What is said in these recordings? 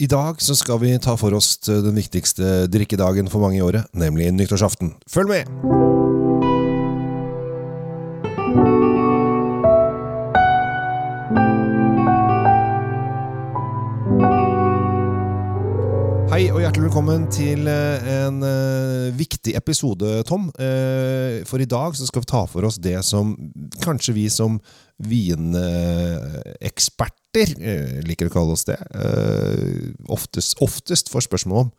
I dag så skal vi ta for oss den viktigste drikkedagen for mange i året, nemlig nyttårsaften. Følg med! Hei og hjertelig velkommen til eh, en eh, viktig episode, Tom. Eh, for i dag så skal vi ta for oss det som kanskje vi som vineksperter eh, liker å kalle oss det, eh, oftest, oftest får spørsmål om.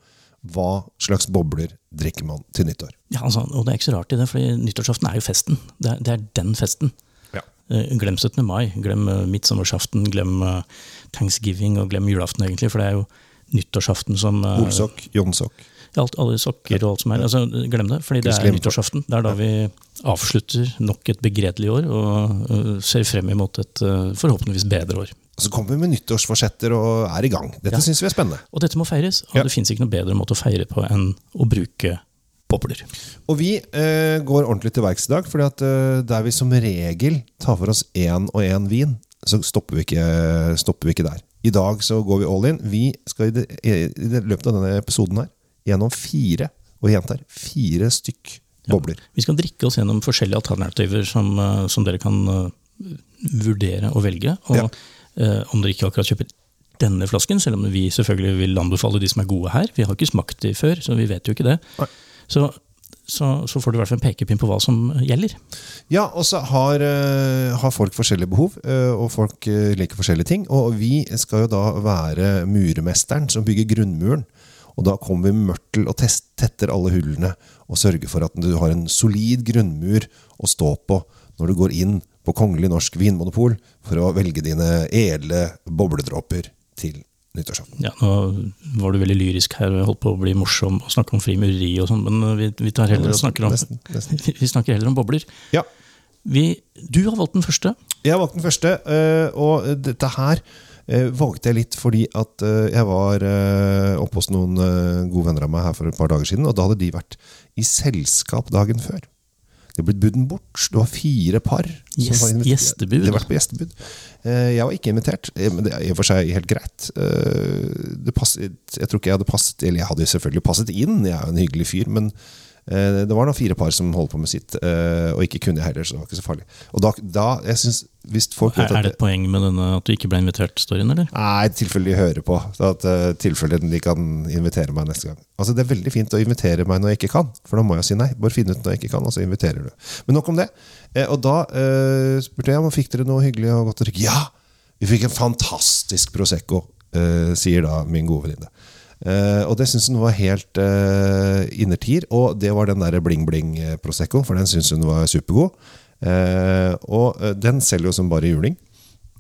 Hva slags bobler drikker man til nyttår? Ja, altså, og det er ikke så rart i det, for nyttårsaften er jo festen. Det er, det er den festen. Ja. Eh, Glem 17. mai, glem midtsommersaften, glem thanksgiving og glem julaften, egentlig. For det er jo nyttårsaften som Olsok, Jonsok. Alt, Alle sokker og alt som er. Altså, glem det, fordi det er nyttårsaften. Det er da vi avslutter nok et begredelig år og eh, ser frem imot et eh, forhåpentligvis bedre år. Og så kommer vi med nyttårsforsetter og er i gang. Dette Ja. synes vi er spennende. Og dette må feires, og Ja. det fins ikke noe bedre måte å feire på enn å bruke Popler. Og vi eh, går ordentlig til verks i dag, fordi at eh, der vi som regel tar for oss én og én vin, så stopper vi, ikke, stopper vi ikke der. I dag så går vi all in. Vi skal i, det, i det løpet av denne episoden her gjennom fire, og gjentar, fire stykk bobler. Vi skal drikke oss gjennom forskjellige alternativer som, eh, som dere kan eh, vurdere og velge. Og Ja. eh, om dere ikke akkurat kjøper denne flasken, selv om vi selvfølgelig vil anbefale de som er gode her. Vi har ikke smakt de før, så vi vet jo ikke det. Så, så, så får du i hvert fall en pekepinn på hva som gjelder. Ja, og så har, eh, har folk forskjellige behov, eh, og folk liker forskjellige ting. Og vi skal jo da være muremesteren som bygger grunnmuren. Og da kommer vi med mørtel og tetter alle hullene og sørger for at du har en solid grunnmur å stå på når du går inn på Kongelig norsk vinmonopol for å velge dine edle bobledråper til nyttårsaften. Ja, Nå var du veldig lyrisk her og holdt på å bli morsom og snakke om frimureri og sånn, men vi, vi, tar heller snakker om, Nesten, nesten. vi snakker heller om bobler. Ja, Vi, du har valgt den første. Jeg har valgt den første, eh, og dette her valgte jeg litt fordi at eh, jeg var eh, oppe hos noen eh, gode venner av meg her for et par dager siden, og da hadde de vært i selskap dagen før. Det er blitt buden bort. Det var fire par. som Gjest- var gjestebud. Det var på gjestebud. Eh, Jeg var ikke invitert, eh, men det er i og for seg helt greit. Eh, Det passet, jeg tror ikke jeg hadde passet Eller jeg hadde selvfølgelig passet inn, jeg er jo en hyggelig fyr, men eh, det var noen fire par som holdt på med sitt, eh, og ikke kunne heller, så det var ikke så farlig. Og da, da jeg synes, hvis folk vet Er, er det et poeng med denne at du ikke ble invitert-storyen, eller? Nei, i tilfelle de hører på. At uh, tilfelle de kan invitere meg neste gang. Altså Det er veldig fint å invitere meg når jeg ikke kan, for da må jeg si nei. Bare finne ut når jeg ikke kan, og så inviterer du. Men nok om det. Eh, og da uh, spurte jeg om fikk dere noe hyggelig og godt å drikke. Ja! Vi fikk en fantastisk Prosecco, uh, sier da min gode venninne. Eh, og det syns hun var helt uh, innertier. Og det var den der bling-bling-Prosecco, for den syns hun var supergod. Uh, og den selger jo som bare juling.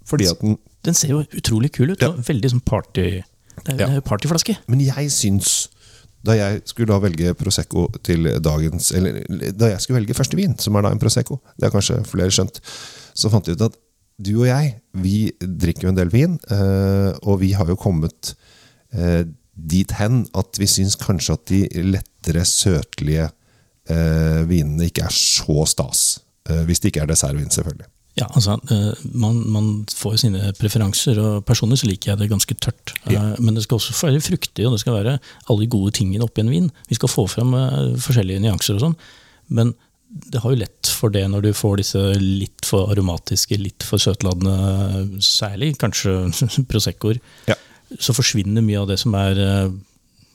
Fordi at den Den ser jo utrolig kul ut. Ja. og Veldig sånn party... Det er, Ja. partyflaske. Men jeg syns da jeg skulle da velge Prosecco til dagens Eller da jeg skulle velge første vin, som er da en Prosecco, det har kanskje flere skjønt, så fant jeg ut at du og jeg, vi drikker jo en del vin, og vi har jo kommet dit hen at vi syns kanskje at de lettere, søtlige eh, vinene ikke er så stas. Eh, hvis det ikke er dessertvin, selvfølgelig. Ja, altså, eh, man, man får sine preferanser, og personlig så liker jeg det ganske tørt. Ja. Eh, Men det skal også være fruktig, og det skal være alle de gode tingene oppi en vin. Vi skal få frem eh, forskjellige nyanser og sånn, men det har jo lett for det når du får disse litt for aromatiske, litt for søtladende, særlig kanskje proseccoer. Ja. Så forsvinner mye av det som er eh,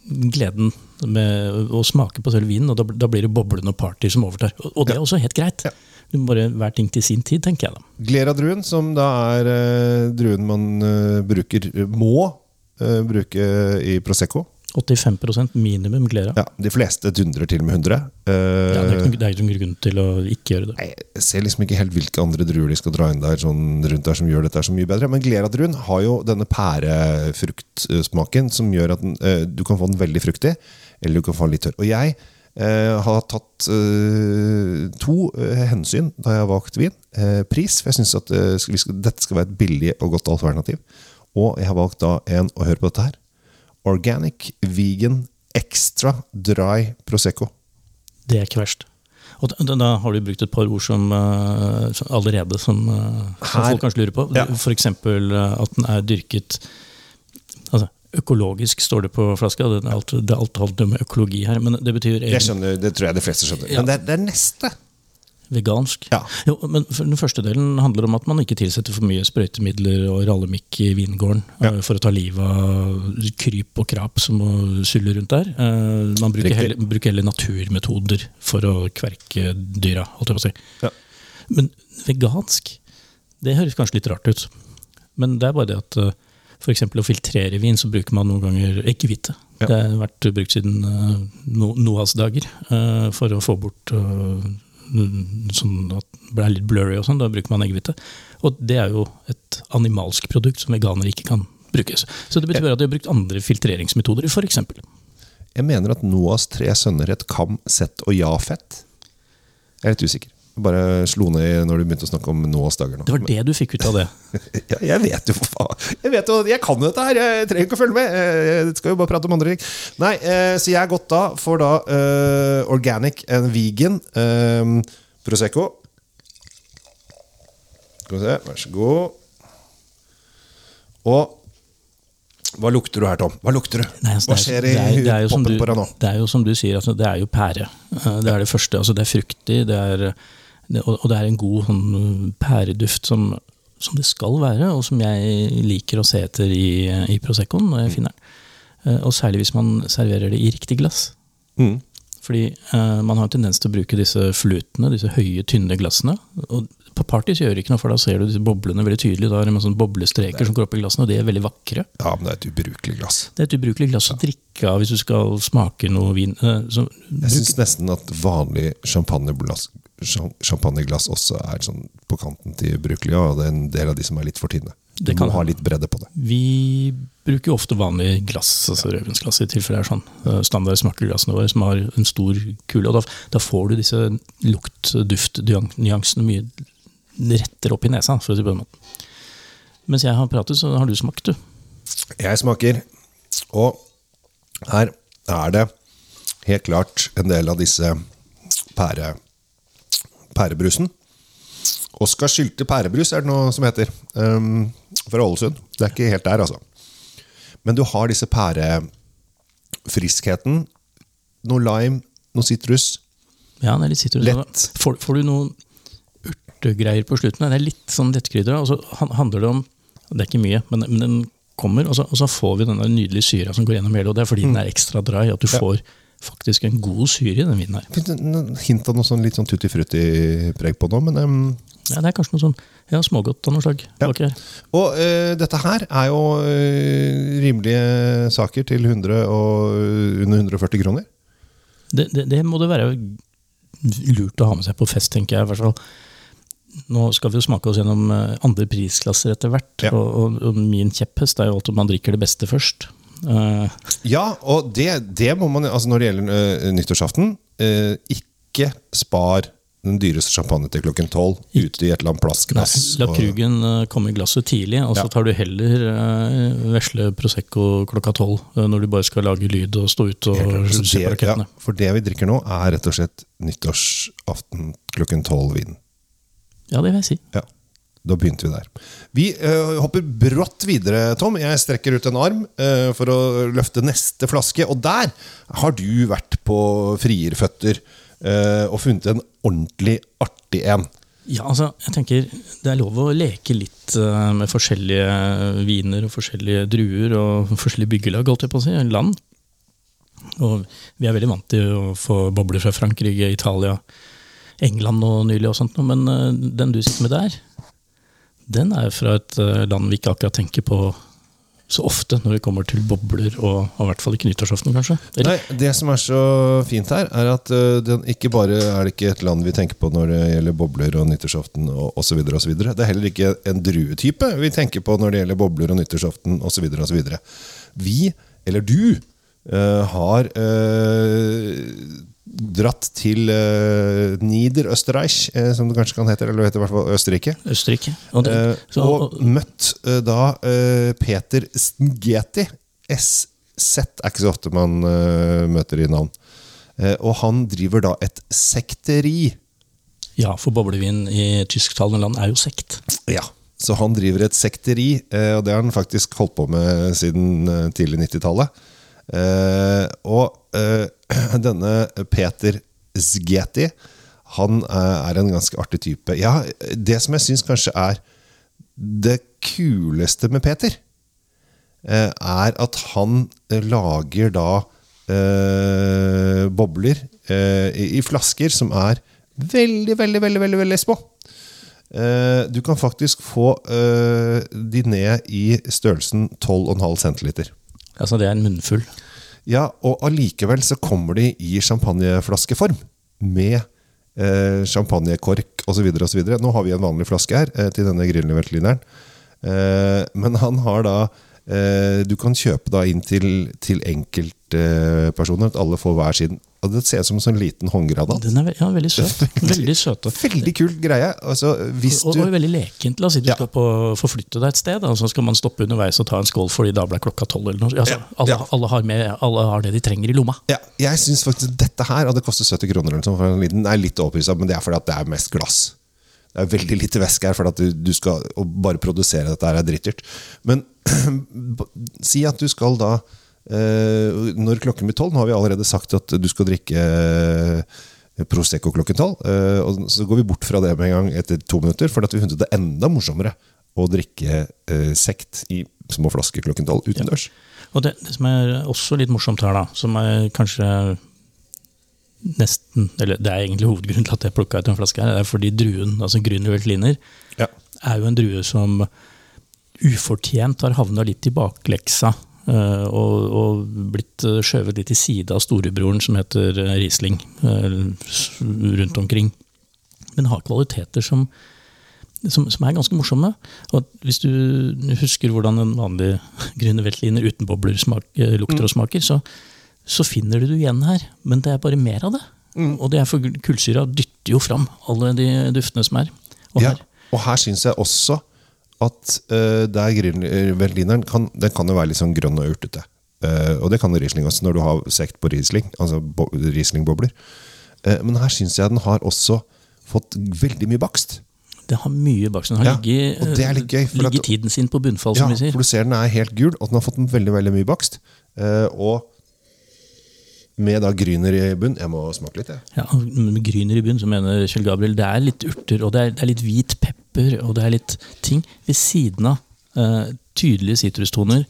gleden med å smake på selve vinen, og da, da blir det boblende party som overtar. Og, og det er også helt greit. Ja. Du må bare hver ting til sin tid, tenker jeg da. Glera-druen, som da er eh, druen man eh, bruker, må eh, bruke i Prosecco. 85% minimum glera. Ja, De fleste dundrer til med 100. Uh, Ja, det er ikke noen- det er ikke noen grunn til å ikke gjøre det. Nei, Jeg ser liksom ikke helt hvilke andre druer de skal dra inn der sånn rundt der som gjør dette så mye bedre. Men Glera-druen har jo denne pærefruktsmaken som gjør at den, uh, du kan få den veldig fruktig, eller du kan få den litt tørr. Og jeg Uh, har tatt uh, to uh, hensyn da jeg har valgt vin. Eh, pris, for jeg syns at eh, skal- skal, dette skal være et billig og godt alternativ. Og jeg har valgt da en, å høre på dette her, Organic Vegan Extra Dry Prosecco. Det er ikke verst. Og da, da har du brukt et par ord som, eh, som allerede som, eh, som folk kanskje lurer på. Ja. Eksempel eh, at den er dyrket altså, Økologisk står det på flaska. Det er alt, det er alt om økologi her. Men det betyr Det, skjønner, det tror jeg de fleste skjønner. Ja. Men det er, det er neste. Vegansk. Ja. Jo, men Den første delen handler om at man ikke tilsetter for mye sprøytemidler og rallemikk i vingården Ja. eh, for å ta livet av kryp og krap som må sulle rundt der. Eh, Man bruker heller, bruker heller naturmetoder for å kverke dyra. holdt jeg på å si. Ja. Men vegansk, det høres kanskje litt rart ut. Men det er bare det at uh, f.eks. å filtrere vin, så bruker man noen ganger eggehvite. Ja. Det har vært brukt siden uh, no Noas dager uh, for å få bort eh, sånn at det ble litt blurry og sånn. Da bruker man eggehvite. Og det er jo et animalsk produkt som veganere ikke kan brukes. Så det betyr at de har brukt andre filtreringsmetoder, f.eks. Jeg mener at Noas tre sønner het Kam, Sett og Jafet. Jeg er litt usikker. Bare slo ned når du begynte å snakke om Noas dager. nå. Det var det du fikk ut av det. Ja, jeg vet jo for faen. Jeg vet jo, jeg kan jo dette her. Jeg trenger ikke å følge med. Jeg skal jo bare prate om andre ting. Nei, eh, Så jeg er gått da for da eh, organic and vegan eh, Prosecco. Skal vi se, vær så god. Og hva lukter du her, Tom? Hva lukter du? Nei, altså, hva er- skjer i det er- det er poppen du- på deg nå? Det er jo som du sier, altså, det er jo pære. Eh, Det er det første. Altså, det er fruktig, det er, og det er en god sånn, pæreduft som, som det skal være, og som jeg liker å se etter i, i Proseccoen når jeg finner den. Eh, Og særlig hvis man serverer det i riktig glass. Mm. Fordi eh, man har en tendens til å bruke disse flutene, disse høye, tynne glassene. Og på parties gjør det ikke noe, for da ser du disse boblene veldig tydelig. Da er det masse boblestreker som går opp i glassene, og de er veldig vakre. Ja, men det er et ubrukelig glass. Det er et ubrukelig glass å drikke av hvis du skal smake noe vin. Eh, Så, Jeg syns nesten at vanlig champagneglass, cham- champagneglass også er sånn på kanten til ubrukelig, og det er en del av de som er litt for tynne. Du må ha litt bredde på det. vi bruker jo ofte vanlig glass, altså rødvinsglass, i tilfelle det er sånn. eh, Standard smakerglassene våre som har en stor kule. og Da, da får du disse lukt-duft-nyansene mye rettere opp i nesa, for å si det på den måten. Mens jeg har pratet, så har du smakt, du. Jeg smaker, og her er det helt klart en del av disse pære, pærebrusen. Oskar Sylte pærebrus er det noe som heter. Um, fra Ålesund. Det er ikke helt der, altså. Men du har disse pærefriskheten. Noe lime, noe sitrus. Ja, det er litt sitrus. Lett. Får, får du noen urtegreier på slutten? Det er litt sånn lettkrydra. Og så handler det om Det er ikke mye, men, men den kommer, og så, og så får vi denne nydelige syra som går gjennom hele. Og det er fordi Mm. den er ekstra dry, at du får faktisk en god syre i den vinen her. Fint, en Hint av noe sånn litt sånn tutti frutti-preg på nå, men um, Ja, det er kanskje noe sånn ja, smågodt av noe slag. Ja. Okay. Og uh, dette her er jo uh, rimelige saker til 100 og under 140 kroner. Det, det, det må det være lurt å ha med seg på fest, tenker jeg. i hvert fall. Nå skal vi jo smake oss gjennom eh, andre prisklasser etter hvert. Ja. Og, og, min kjepphest er jo alt at man drikker det beste først. Uh. Ja, og det, det må man altså Når det gjelder uh, nyttårsaften, uh, ikke spar den dyreste champagne til klokken tolv ute i et eller annet Nei, plastglass. La krugen komme i glasset tidlig, og så Ja. tar du heller vesle Prosecco klokka tolv. når du bare skal lage lyd og stå ute og se på det, ja, rakettene. for det vi drikker nå, er rett og slett nyttårsaften klokken tolv-vin. Ja, det vil jeg si. Ja, da begynte vi der. Vi uh, hopper brått videre, Tom. Jeg strekker ut en arm uh, for å løfte neste flaske. Og der har du vært på frierføtter uh, og funnet en ordentlig artig en. Ja, altså, jeg tenker Det er lov å leke litt eh, med forskjellige viner og forskjellige druer og forskjellige byggelag, holdt jeg på å si, land. Og vi er veldig vant til å få bobler fra Frankrike, Italia, England og nylig og sånt, men eh, den du sitter med der, den er fra et eh, land vi ikke akkurat tenker på så ofte når det kommer til bobler, og, i hvert fall ikke nyttårsaften, kanskje. Eller? Nei, Det som er så fint her, er at det, ikke bare er det ikke et land vi tenker på når det gjelder bobler og nyttårsaften og osv. Det er heller ikke en druetype vi tenker på når det gjelder bobler og nyttårsaften osv. Vi, eller du, eh, har eh, dratt til uh, Niederösterreich, uh, som det kanskje kan hete, eller heter i hvert fall Østerrike. Østerrike. Og det, Eh, så, og møtt eh, da Peter Stngeti. SZ er ikke så ofte man møter i navn. Og han driver da et sekteri. ja, for boblevin i tysktalende land er jo sekt. Ja. Så han driver et sekteri, og det har han faktisk holdt på med siden tidlig 90-tallet. Eh, og denne Peter Zgeti, han eh, er en ganske artig type. Ja, det som jeg syns kanskje er det kuleste med Peter, eh, er at han eh, lager da eh, bobler eh, i, flasker som er veldig, veldig, veldig, veldig, veldig små. Eh, du kan faktisk få de ned i størrelsen 12,5 cm. Altså det er en munnfull. Ja, og allikevel så kommer de i champagneflaskeform. Med eh, champagnekork osv. osv. Nå har vi en vanlig flaske her eh, til denne grillveltlineren. Eh, men han har da eh, Du kan kjøpe da inn til, til enkeltpersoner. at alle får hver sin. Og Det ser ut som en sånn liten håndgranat. Den er ve ja, veldig søt. Veldig søt. Veldig kul greie. Altså, hvis Og, du og veldig lekent. La oss si du Ja. skal på, forflytte deg et sted, og så skal man stoppe underveis og ta en skål fordi da ble klokka tolv. Altså, alle, alle, har med, alle har det de trenger i lomma. Ja, jeg syns faktisk dette her hadde kostet 70 kroner. Eller for en liten, er litt overprisa, men det er fordi at det er mest glass. Det er veldig lite væske her, for at du, du skal bare produsere dette her er drittdyrt. Men si at du skal da Når klokken blir tolv Nå har vi allerede sagt at du skal drikke eh, Prosecco klokken tolv. eh, og så går vi bort fra det med en gang etter to minutter, for at vi funnet det enda morsommere å drikke eh, sekt i små flasker klokken tolv utendørs. Og det, det som er også litt morsomt her, da, som er kanskje nesten Eller det er egentlig hovedgrunnen til at jeg plukka ut en flaske her, det er fordi druen, altså Grünerweltliner, Ja. er jo en drue som ufortjent har havna litt i bakleksa. Eh, og, og blitt eh, skjøvet litt til side av storebroren som heter eh, Riesling, rundt omkring. Men har kvaliteter som, som, som er ganske morsomme. Og hvis du husker hvordan en vanlig grønne Veltliner uten bobler smak, lukter og smaker, så, så finner du det igjen her. Men det er bare mer av det. Og det er for kullsyra dytter jo fram alle de duftene som er. Og Ja, her, og her syns jeg også at uh, der grillveldineren kan, den kan jo være litt sånn grønn og urtete. Uh, og det kan Riesling også, når du har sekt på Riesling. Altså bo, Riesling-bobler. Uh, men her syns jeg den har også fått veldig mye bakst. Det har mye bakst. Den har Ja, ligget, og det er litt gøy, ligget at- tiden sin på bunnfall, Ja, som vi sier. for du ser den er helt gul, og den har fått veldig veldig mye bakst. Uh, og med da gryner i bunn Jeg må smake litt, jeg. Ja, med Gryner i bunn, så mener Kjell Gabriel, det er litt urter, og det er, det er litt hvit pepper, og det er litt ting ved siden av eh, tydelige sitrustoner.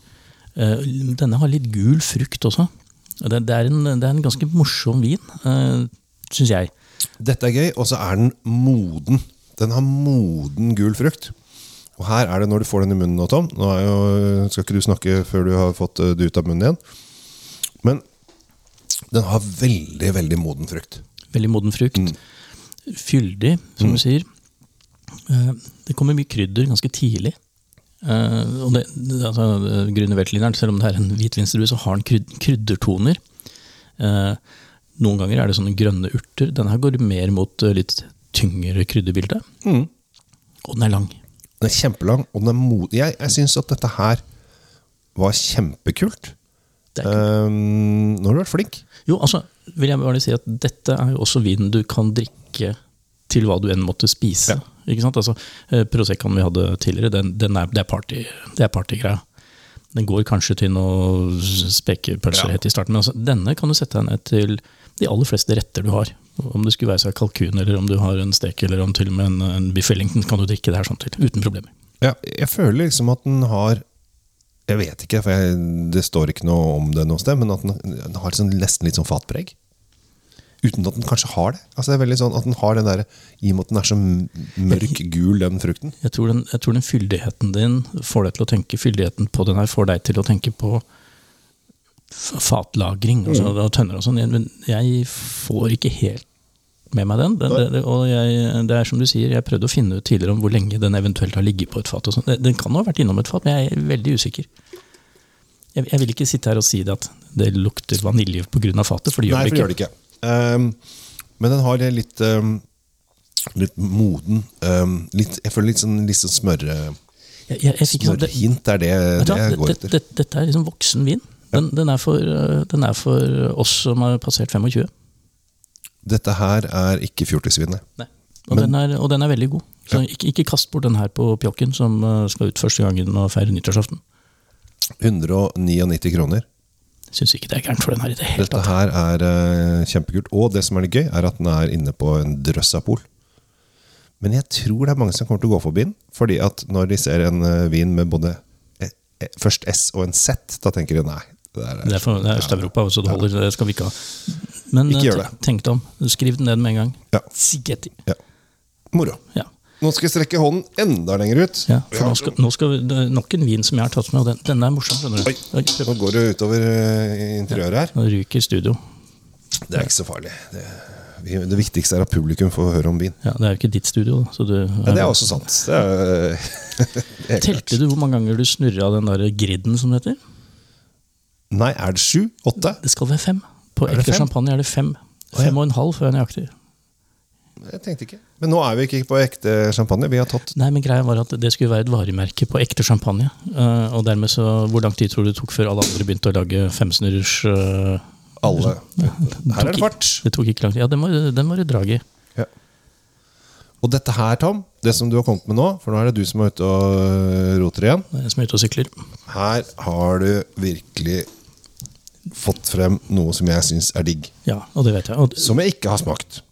Eh, denne har litt gul frukt også. Det, det, er en, det er en ganske morsom vin, uh, syns jeg. Dette er gøy, og så er den moden. Den har moden gul frukt. Og her er det når du får den i munnen nå, Tom Nå jo, skal ikke du snakke før du har fått eh, det ut av munnen igjen. Men den har veldig, veldig moden frukt. Veldig moden frukt. Fyldig, som du sier. Eh, det kommer mye krydder ganske tidlig. Eh, og det, altså, Grüner selv om det er en hvitvinsdrue, så har den kryd, kryddertoner. Eh, noen ganger er det sånne grønne urter. Denne her går mer mot eh, litt tyngre krydderbilde. Og den er lang. Den er kjempelang, og den er modig. Jeg, jeg syns at dette her var kjempekult. Um, nå har du vært flink. Jo, altså, vil jeg bare si at dette er jo også vin du kan drikke til hva du enn måtte spise. Ja. Ikke sant? Altså, eh, Proseccoen vi hadde tidligere, den, den er, det er party, partygreia. Den går kanskje til noe spekepølser Ja. i starten, men altså, denne kan du sette deg ned til de aller fleste retter du har. Om det skulle være seg kalkun, eller om du har en stek, eller om til og med en, en biff Wellington, kan du drikke det her sånn til, uten problemer. Ja, jeg føler liksom at den har Jeg vet ikke, for jeg, det står ikke noe om det noe sted, men at den, den har sånn, nesten litt sånn fatpreg. Uten at den kanskje har det. Altså det er veldig sånn at den har den der, I og med at den er så mørk gul, den frukten. Jeg tror, den, jeg tror den fyldigheten din får deg til å tenke Fyldigheten på den her får deg til å tenke på fatlagring altså, og tønner og sånn. Men jeg får ikke helt med meg den. den, det- og jeg, det er som du sier, jeg prøvde å finne ut tidligere om hvor lenge den eventuelt har ligget på et fat. Og sånn. Den- den kan ha vært innom et fat, men jeg er veldig usikker. Jeg, jeg vil ikke sitte her og si det at det lukter vanilje pga. fatet, for det gjør Nei, for det ikke. gjør det ikke. Um, men den har det litt um, Litt moden um, litt, Jeg føler litt sånn, litt sånn smørre Jeg, jeg, jeg fikk sånn- det- Smørhint er det, det, det jeg går etter. det- det- Dette er liksom voksen vin. Den, den, er for, øh, den er for oss som har passert 25. Dette her er ikke fjortisvin, nei. Og, den er, og den er veldig god. Så ikke, ikke kast bort den her på pjokken, som eh, skal ut første gangen og feire nyttårsaften. 199 kroner. Syns ikke det er gærent for den her i det hele Dette her er uh, kjempekult. Og det som er litt gøy, er at den er inne på en drøss av pol. Men jeg tror det er mange som kommer til å gå forbi den. Fordi at når de ser en uh, vin med både eh, først S og en Z, da tenker de nei. Det er, Det er, for, det er Øst-Europa, så det holder. Det skal vi ikke ha. Men Ikke tenk deg om. Skriv den ned med en gang. Ja. Sigeti. Ja. Moro. Ja. Nå skal jeg strekke hånden enda lenger ut. Ja, for nå skal, nå skal vi, det er nok en vin som jeg har tatt med, og den, denne er morsom. skjønner du. Oi. Oi. Nå går det utover eh, interiøret her. Nå ryker studio. Det er ikke så farlig. Det, vi, det viktigste er at publikum får høre om vin. Ja, Det er jo ikke ditt studio. Så du, Ja, det er også sant. Det er, det er klart. Telte du hvor mange ganger du snurra den der griden, som det heter? Nei, er det sju? Åtte? Det skal være fem. På Er ekte champagne er det fem. Fem og en halv, før jeg er nøyaktig. Jeg tenkte ikke. Men nå er vi ikke på ekte champagne. Vi har tatt Nei, men greia var at Det skulle være et varemerke på ekte champagne. eh, og dermed så, Hvor lang tid tror du det tok før alle andre begynte å lage femsnurrers? uh, alle. Her er det fart. det tok ikke lang tid. Ja, den var, den var det i. Ja. Og dette her, Tom, det som du har kommet med nå, for nå er det du som er ute og øh, roter igjen. Det er jeg som er ute og sykler. Her har du virkelig fått frem noe som jeg syns er digg. Ja, og det vet jeg. Og, Som jeg ikke har smakt.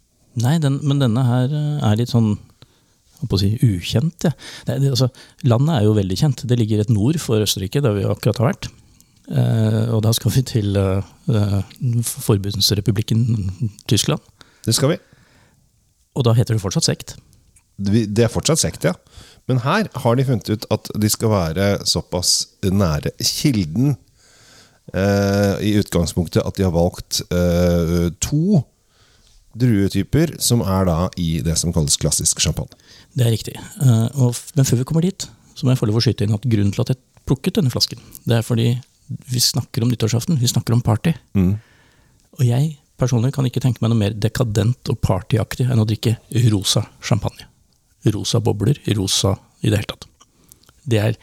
Nei, den, men denne her eh, er litt sånn på å si, ukjent. Ja. Det, det, altså, landet er jo veldig kjent. Det ligger rett nord for Østerrike, der vi akkurat har vært. Eh, og da skal vi til eh, eh, Forbundsrepublikken Tyskland. Det skal vi. Og da heter det fortsatt sekt. Det er fortsatt sekt, ja. Men her har de funnet ut at de skal være såpass nære kilden eh, i utgangspunktet at de har valgt eh, to druetyper som er da i det som kalles klassisk champagne. Det er riktig. Eh, og, men før vi kommer dit, så må jeg få lov å skyte inn at grunnen til at jeg plukket denne flasken, det er fordi vi snakker om nyttårsaften, vi snakker om party. Og jeg personlig kan ikke tenke meg noe mer dekadent og partyaktig enn å drikke rosa champagne. Rosa bobler, rosa i det hele tatt. Det er,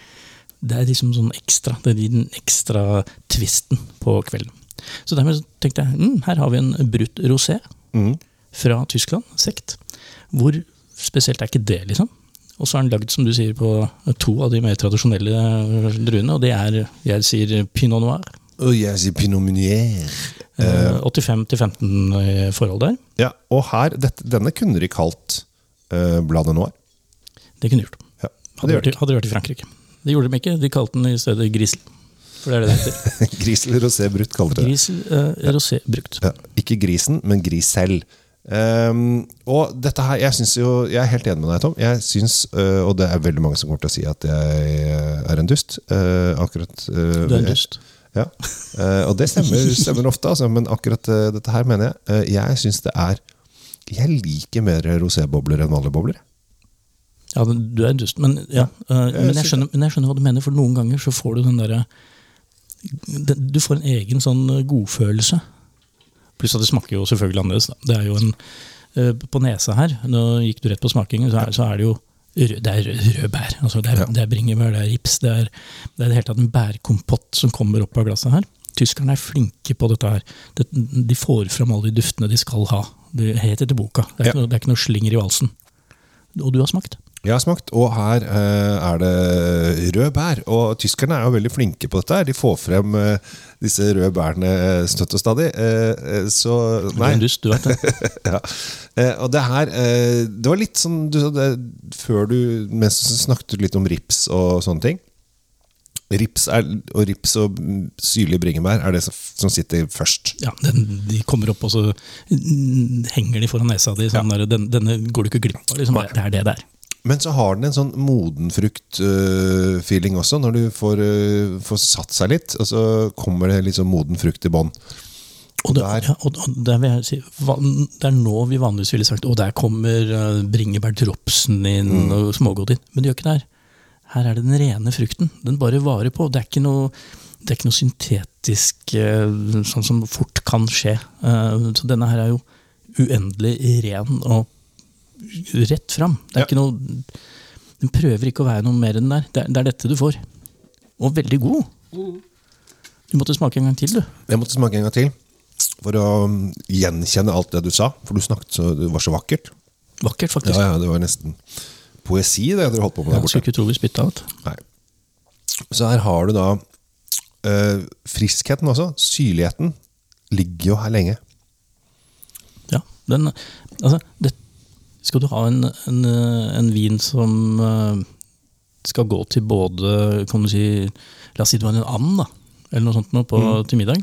det er liksom sånn ekstra. Det gir den ekstra tvisten på kvelden. Så dermed tenkte jeg mm, her har vi en brutt rosé fra Tyskland, sekt. Hvor spesielt er ikke det, liksom? Og så er den lagd, som du sier, på to av de mer tradisjonelle druene, og det er, jeg sier, pinot noir. Og jeg sier pinot meunier. Eh, 85 til 15 forhold der. Ja, og her, dette, denne kunne de kalt uh, Bladet Noir. Det kunne de gjort. Ja, Hadde det gjort, hadde de gjort i Frankrike. Det gjorde de ikke, de kalte den i stedet Grisel. For det er det det heter. Grisel rosé brutt kaller de det. Grisel eh, rosé brukt. Ja, ikke grisen, men gris selv. Um, og dette her, jeg jo Jeg er helt enig med deg, Tom. Jeg synes, uh, Og det er veldig mange som kommer til å si at jeg øh, er en dust. Uh, akkurat uh, Du er en dust. Ja. Eh, og det stemmer, stemmer ofte, altså, men akkurat dette her mener jeg. jeg syns det er Jeg liker mer rosébobler enn vanlige bobler. Ja, men du er en dust, men, ja, eh, men, jeg skjønner, men jeg skjønner hva du mener, for noen ganger så får du den derre Du får en egen sånn eh, godfølelse. Pluss at det smaker jo selvfølgelig annerledes. Da. Det er jo en eh, På nesa her, nå gikk du rett på smakingen, så er, så er det jo rød, det er rød, rød bær. Altså det, er, Ja. det er bringebær, det er rips, det er, det er det hele tatt en bærkompott som kommer opp av glasset her. Tyskerne er flinke på dette her. De får fram alle de duftene de skal ha. Det er helt etter boka. Det er, Ja. ikke, noe, det er ikke noe slinger i valsen. Og du har smakt? Jeg har smakt, og her eh, er det rød bær. Og tyskerne er jo veldig flinke på dette. her. De får frem eh, disse røde bærene støtt og stadig. Eh, eh, så Du er en dust, du vet det. ja. eh, og det her eh, Det var litt sånn du, det, Før du Mens du snakket litt om rips og sånne ting. Rips er, og rips og mm, syrlig bringebær er det som, sitter først. Ja, den, De kommer opp, og så henger de foran nesa di. Sånn der, den, denne går du ikke glipp av. Liksom. Det er det der. Men så har den en sånn modenfrukt-feeling også, når du får, øh, får satt seg litt. Og så kommer det litt sånn moden frukt i bånn. Og, det, der- ja, og, og der si, det er nå vi vanligvis ville sagt å der kommer uh, bringebærdropsen inn og smågodt inn. Men det gjør ikke det her. Her er det den rene frukten. Den bare varer på. Det er ikke noe, det er ikke noe syntetisk eh, sånn som fort kan skje. Eh, så denne her er jo uendelig ren og rett fram. Det er Ja. ikke noe Den prøver ikke å være noe mer enn den der. Det er, det er dette du får. Og veldig god. Du måtte smake en gang til, du. Jeg måtte smake en gang til for å um, gjenkjenne alt det du sa. For du snakket så, det var så vakkert. Vakkert, faktisk. Ja, ja, Det var nesten poesi, det dere holdt på med der Jeg borte. skulle ikke tro vi spytta ut. Nei. Så her har du da øh, friskheten også. Syrligheten ligger jo her lenge. Ja, den, altså, det, skal du ha en, en, en vin som eh, skal gå til både kan du si, La oss si det har en and, da, eller noe sånt nå på, Mm. til middag.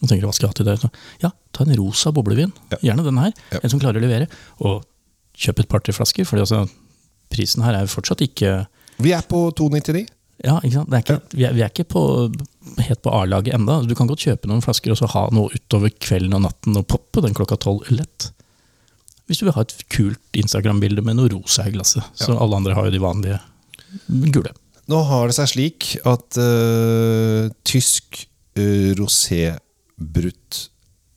Og tenker hva skal jeg ha til det? Så, Ja, ta en rosa boblevin. Ja. Gjerne den her. Ja. En som klarer å levere. Og kjøp et par-tre flasker, for altså, prisen her er jo fortsatt ikke Vi er på 299. ja, ikke sant? Det er ikke, vi, er, vi er ikke på, helt på A-laget enda. Du kan godt kjøpe noen flasker og så ha noe utover kvelden og natten og poppe den klokka tolv lett. Hvis du vil ha et kult Instagram-bilde med noe rosa i glasset. Så alle andre har jo de vanlige gule. Nå har det seg slik at uh, tysk uh, rosé-brutt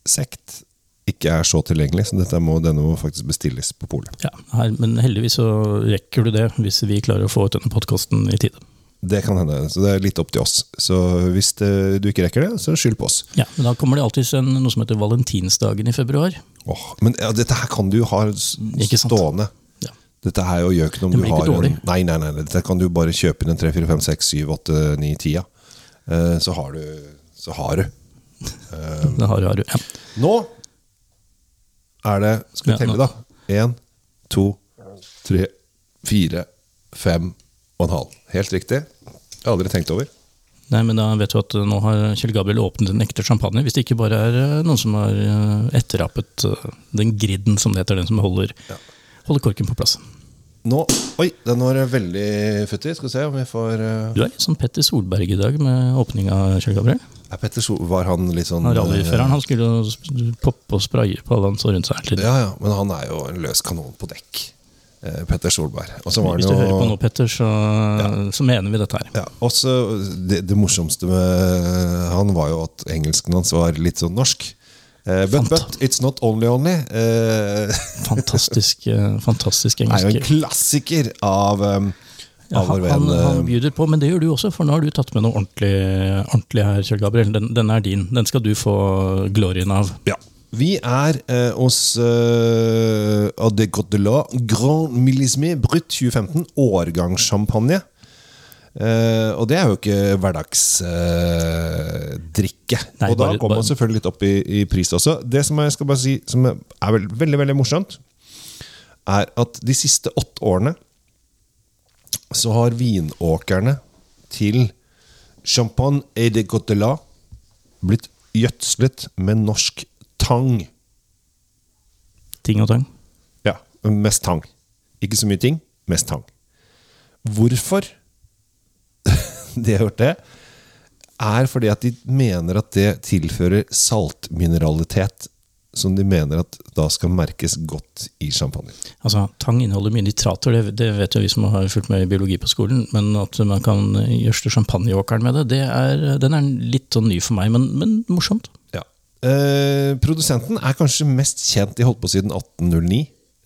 sekt ikke er så tilgjengelig, så dette må, denne må faktisk bestilles på polet. Ja, her, men heldigvis så rekker du det hvis vi klarer å få ut denne podkasten i tide. Det kan hende, så det er litt opp til oss. Så hvis det, du ikke rekker det, så skyld på oss. Ja, Men da kommer det alltid en, noe som heter valentinsdagen i februar. Åh, men ja, dette her kan du ha stående. Ja. Dette her er gjør ikke noe om du har en, Nei, nei, nei, dette kan du bare kjøpe inn en 3, 4, 5, 6, 7, 8, 9, 10 ja. Eh, Så har du Så har du. Det har, har du. Ja. Nå er det Skal vi telle, da? Én, to, tre, fire, fem og en halv. Helt riktig. Jeg har aldri tenkt over. Nei, men da vet du at nå har Kjell Gabriel åpnet en ekte champagne. Hvis det ikke bare er eh, noen som har etterrappet eh, den griden, som det heter, den som holder, holder korken på plass. Nå Oi, den var veldig futtig. Skal vi se om vi får eh, Du er litt som Petter Solberg i dag med åpning av Kjell Gabriel. Ja, Petter Sol Var han litt sånn Han Rallyføreren han skulle jo poppe og spraye på alle han så rundt seg hele eh, tiden. Ja, ja, men han er jo en løs kanon på dekk. Eh, Petter Solberg. Var Hvis du du hører på nå, Petter, så, så mener vi dette her. ja, også det, det morsomste med han var jo at engelsken hans var litt sånn norsk. Uh, but, but it's not only only. Uh, Fantastisk, eh, fantastisk er jo en klassiker av, um, Ja, han, han, han eh, bjuder på, men det gjør du også, for nå har du tatt med noe ordentlig, ordentlig her, Kjell Gabriel. Den, den er din. Den skal du få glorien av. Ja. Vi er eh, hos uh, Ade Godelot Grand Millisme Brut 2015 årgangssjampanje. Eh, og det er jo ikke hverdagsdrikke. Eh, og da bare- kommer man selvfølgelig litt opp i, i pris også. Det som jeg skal bare si som er veld, veldig veldig morsomt, er at de siste åtte årene så har vinåkerne til Champagne et de Gotelat blitt gjødslet med norsk tang. Ting og tang. Ja, mest tang. Ikke så mye ting, mest tang. Hvorfor de har gjort det, er fordi at de mener at det tilfører saltmineralitet som de mener at da skal merkes godt i champagne. Altså, Tang inneholder mye nitrater, det, det vet jo vi som har fulgt med i biologi på skolen. Men at man kan gjørste champagneåkeren med det, det er, den er litt sånn ny for meg, men, men morsomt. Eh, produsenten er kanskje mest kjent de holdt på siden 1809.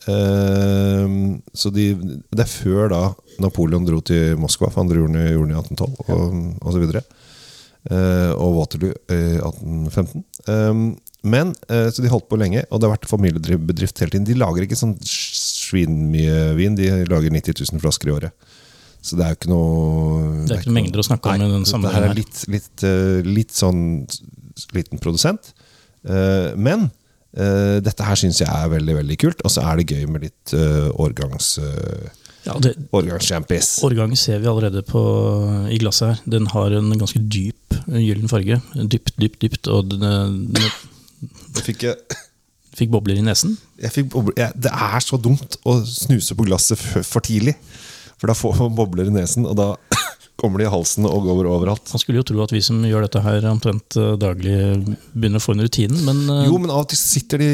Uh, så de, det er før da Napoleon dro til Moskva, for han gjorde den i 1812 og, og så videre. Eh, og Waterloo i 1815. Um, men, eh, Så de holdt på lenge, og det har vært familiebedrift hele tiden. De lager ikke sånn svinmye vin, de lager 90 000 flasker i året. Så det er jo ikke noe Det er ikke noen mengder å snakke om Nei, i den det her er litt, litt, eh, litt sånn liten produsent. Eh, men eh, dette her syns jeg er veldig veldig kult, og så er det gøy med litt uh, årgangs, Ja, det, årgangschampis. Årgang ser vi allerede på, i glasset her. Den har en ganske dyp eh, gyllen farge. Dypt, dypt, dypt. Og den, den Fikk jeg, fikk bobler i nesen. jeg fikk boble, jeg, det er så dumt å snuse på glasset for, for tidlig. For da får man bobler i nesen, og da kommer de i halsen og går overalt. Man skulle jo tro at vi som gjør dette her omtrent eh, daglig, begynner å få en rutine, men eh, Jo, men av og til sitter de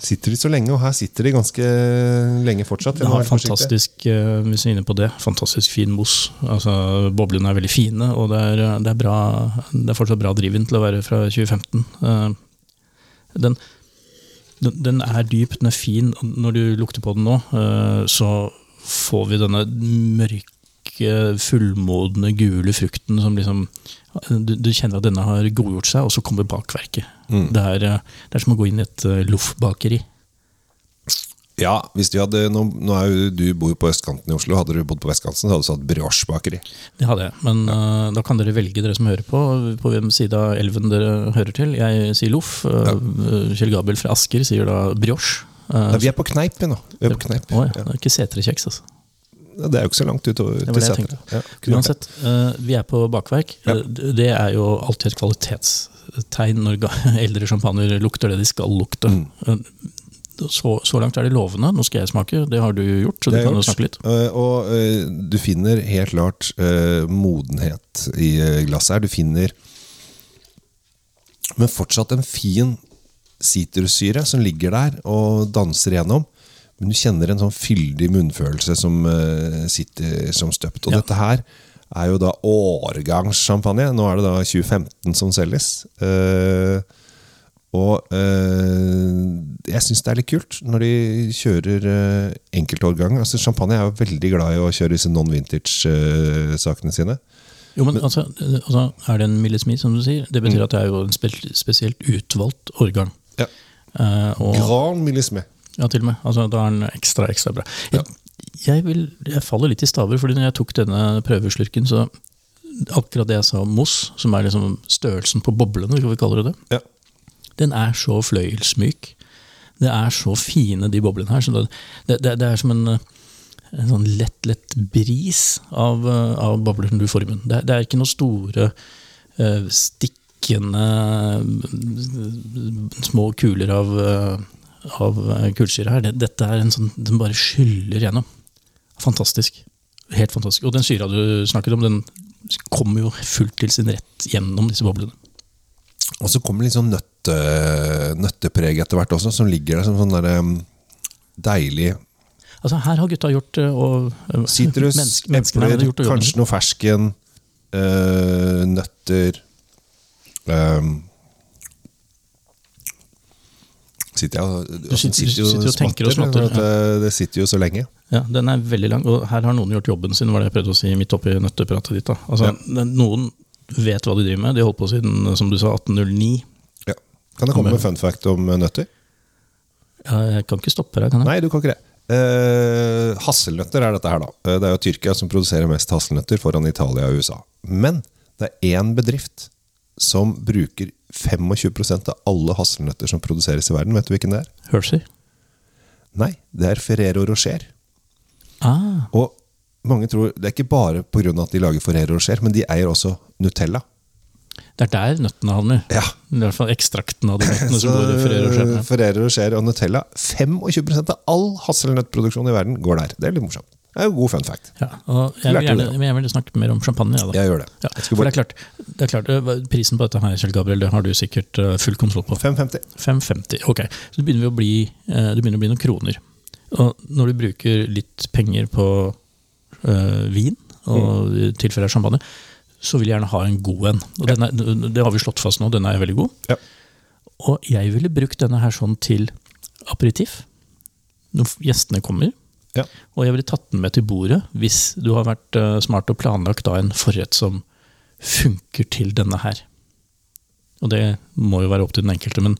Sitter de så lenge, og her sitter de ganske lenge fortsatt. Det forsiktig. fantastisk eh, hvis vi er inne på det, fantastisk fin mos. Altså, boblene er veldig fine, og det er, det er, bra, det er fortsatt bra drivvin til å være fra 2015. Eh, Den, den, den er dyp, den er fin. Når du lukter på den nå, eh, så får vi denne mørke, fullmodne, gule frukten som liksom du, du kjenner at denne har godgjort seg, og så kommer bakverket. Mm. Det, er, eh, det er som å gå inn i et uh, loffbakeri. Ja, hvis du hadde, nå, nå er jo du bor på østkanten i Oslo. Hadde du bodd på vestkanten, så hadde du satt brioche-bakeri. Det hadde jeg, men uh, da kan dere velge, dere som hører på, på hvem side av elven dere hører til. Jeg sier loff. Uh, Kjell Gabriel fra Asker sier da brioche. Uh, Ja, vi er på kneip vi nå. Vi er på kneip. Å ja, det er ikke setrekjeks, altså. Det er jo ikke så langt utover til seteret. Ja, Uansett, uh, vi er på bakverk. Ja. Eh, Det er jo alltid et kvalitetstegn når eldre champagner lukter det de skal lukte. Mm. Eh, Så, så langt er det lovende. Nå skal jeg smake, det har du gjort. så du Det kan jo gjort. snakke litt. Uh, Og uh, du finner helt klart modenhet i glasset her. Du finner Men fortsatt en fin sitrussyre som ligger der og danser igjennom. Men du kjenner en sånn fyldig munnfølelse som uh, sitter som støpt. Og Ja. dette her er jo da årgangssjampanje. Nå er det da 2015 som selges. Uh, og eh, jeg syns det er litt kult når de kjører uh, enkeltårgang. Altså, champagne er jo veldig glad i å kjøre disse non-vintage-sakene sine. Jo, men altså, eh, altså, Er det en millismi, som du sier? Det Mm. betyr at det er jo en spe spesielt utvalgt årgang. Ja. Uh, og, Grand millisme. Ja, til og med. Altså, da er den ekstra, ekstra bra. Jeg, jeg, vil, jeg faller litt i staver, fordi når jeg tok denne prøveslurken, så akkurat det jeg sa om Moss, som er liksom størrelsen på boblene, skal vi kalle det det, Ja. den er så fløyelsmyk. Det er så fine, de boblene her. Så det, det, det, er som en, en sånn lett, lett bris av, av bobler som du får i munnen. Det, det er ikke noen store, eh, stikkende eh, små kuler av, eh, av eh, kullsyre her. Dette er en sånn Den bare skyller gjennom. Fantastisk. Helt fantastisk. Og den syra du snakket om, den kommer jo fullt til sin rett gjennom disse boblene. Og så kommer litt sånn nøtte, nøttepreg etter hvert også, som ligger der som sånn der, deilig Altså Her har gutta gjort eh, og eh, sitrus, epler, kanskje noe fersken, øh, nøtter um, Sitter jeg og Du sitter- du sitter og tenker og smatter, Det, eh, Det sitter jo så lenge. Ja, Den er veldig lang, og her har noen gjort jobben sin, var det jeg prøvde å si midt oppi nøttepratet ditt. Altså, Ja. Noen vet hva de driver med. De holdt på siden som du sa, 1809. Ja. Kan jeg komme med fun fact om eh, nøtter? Ja, jeg kan ikke stoppe deg, kan jeg? Nei, du kan ikke det. Eh, hasselnøtter er dette her, da. Eh, Det er jo Tyrkia som produserer mest hasselnøtter foran Italia og USA. Men det er én bedrift som bruker 25% av alle hasselnøtter som produseres i verden. Vet du hvilken det er? Hershey? Nei, det er Ferrero Rocher. Ah, Og mange tror Det er ikke bare pga. at de lager Ferrero Rocher, men de eier også Nutella. det er der nøttene havner. Ja, I hvert fall ekstrakten av de nøttene som går i Ferrero Rocher. Ferrero Rocher og Nutella 25% av all hasselnøttproduksjon i verden går der. Det er litt morsomt. Det er jo god fun fact. Ja, og jeg vil, gjerne, jeg vil snakke mer om champagne. Ja. Jeg gjør det. Ja, for det er klart, det er klart Prisen på dette her, Kjell Gabriel, det har du sikkert full kontroll på. 550. 5,50. Ok, så det begynner, å bli, det begynner å bli noen kroner. Og når du bruker litt penger på øh, vin, og i tilfelle er champagne, så vil jeg gjerne ha en god en. Og den er, det har vi slått fast nå, den er veldig god. Ja. Og jeg ville brukt denne her sånn til aperitif. Når gjestene kommer. Ja. Og jeg ville tatt den med til bordet hvis du har vært eh, smart og planlagt da en forrett som funker til denne her. Og det må jo være opp til den enkelte, men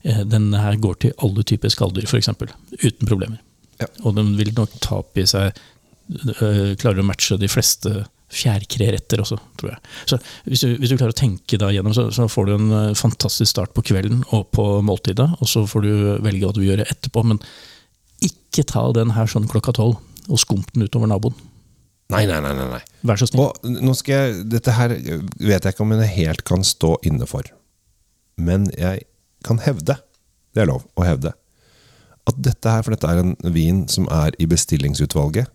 denne her går til alle typer skalldyr, f.eks. Uten problemer. Ja. Og den vil nok ta opp i seg øh, Klarer å matche de fleste fjærkreretter også, tror jeg. Så hvis du, hvis du klarer å tenke deg gjennom, så, så får du en fantastisk start på kvelden og på måltidet, og så får du velge hva du vil gjøre etterpå. Men ikke ta den her sånn klokka tolv og skump den utover naboen. Nei, nei, nei. nei. Vær så snill. Og nå skal jeg, Dette her vet jeg ikke om jeg helt kan stå inne for. Men jeg kan hevde, det er lov å hevde, at dette her, for dette er en vin som er i bestillingsutvalget,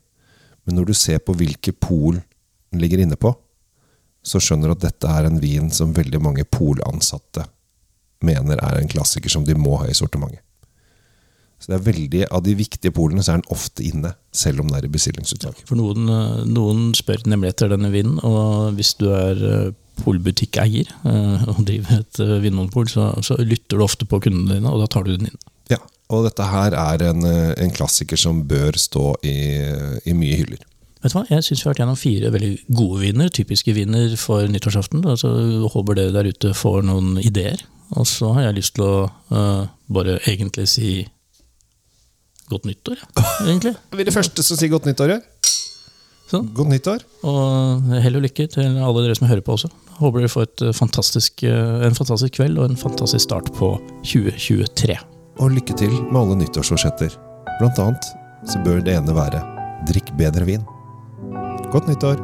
men når du ser på hvilke pol den ligger inne på, så skjønner du at dette er en vin som veldig mange polansatte mener er en klassiker som de må ha i sortimentet. Så det er veldig, Av de viktige polene så er den ofte inne, selv om det er i bestillingsutvalg. For noen, øh, noen spør nemlig etter denne vinen, og hvis du er øh, polbutikkeier øh, og driver et vinmonopol, så, så lytter du ofte på kundene dine, og da tar du den inn. Ja, og dette her er en, eh, en klassiker som bør stå i, i mye hyller. Vet du hva? Jeg syns vi har vært gjennom fire veldig gode viner, typiske viner for nyttårsaften. Altså, håper dere der ute får noen ideer. Og så har jeg lyst til å uh, bare egentlig si godt nyttår, ja, egentlig. Er vi de første som sier godt nyttår? ja? Sånn. Godt nyttår. Og hell og lykke til alle dere som hører på også. Håper dere får et eh, fantastisk, eh, en fantastisk kveld og en fantastisk start på 2023. Og lykke til med alle nyttårsforsetter. Blant annet så bør det ene være drikk bedre vin. Godt nyttår!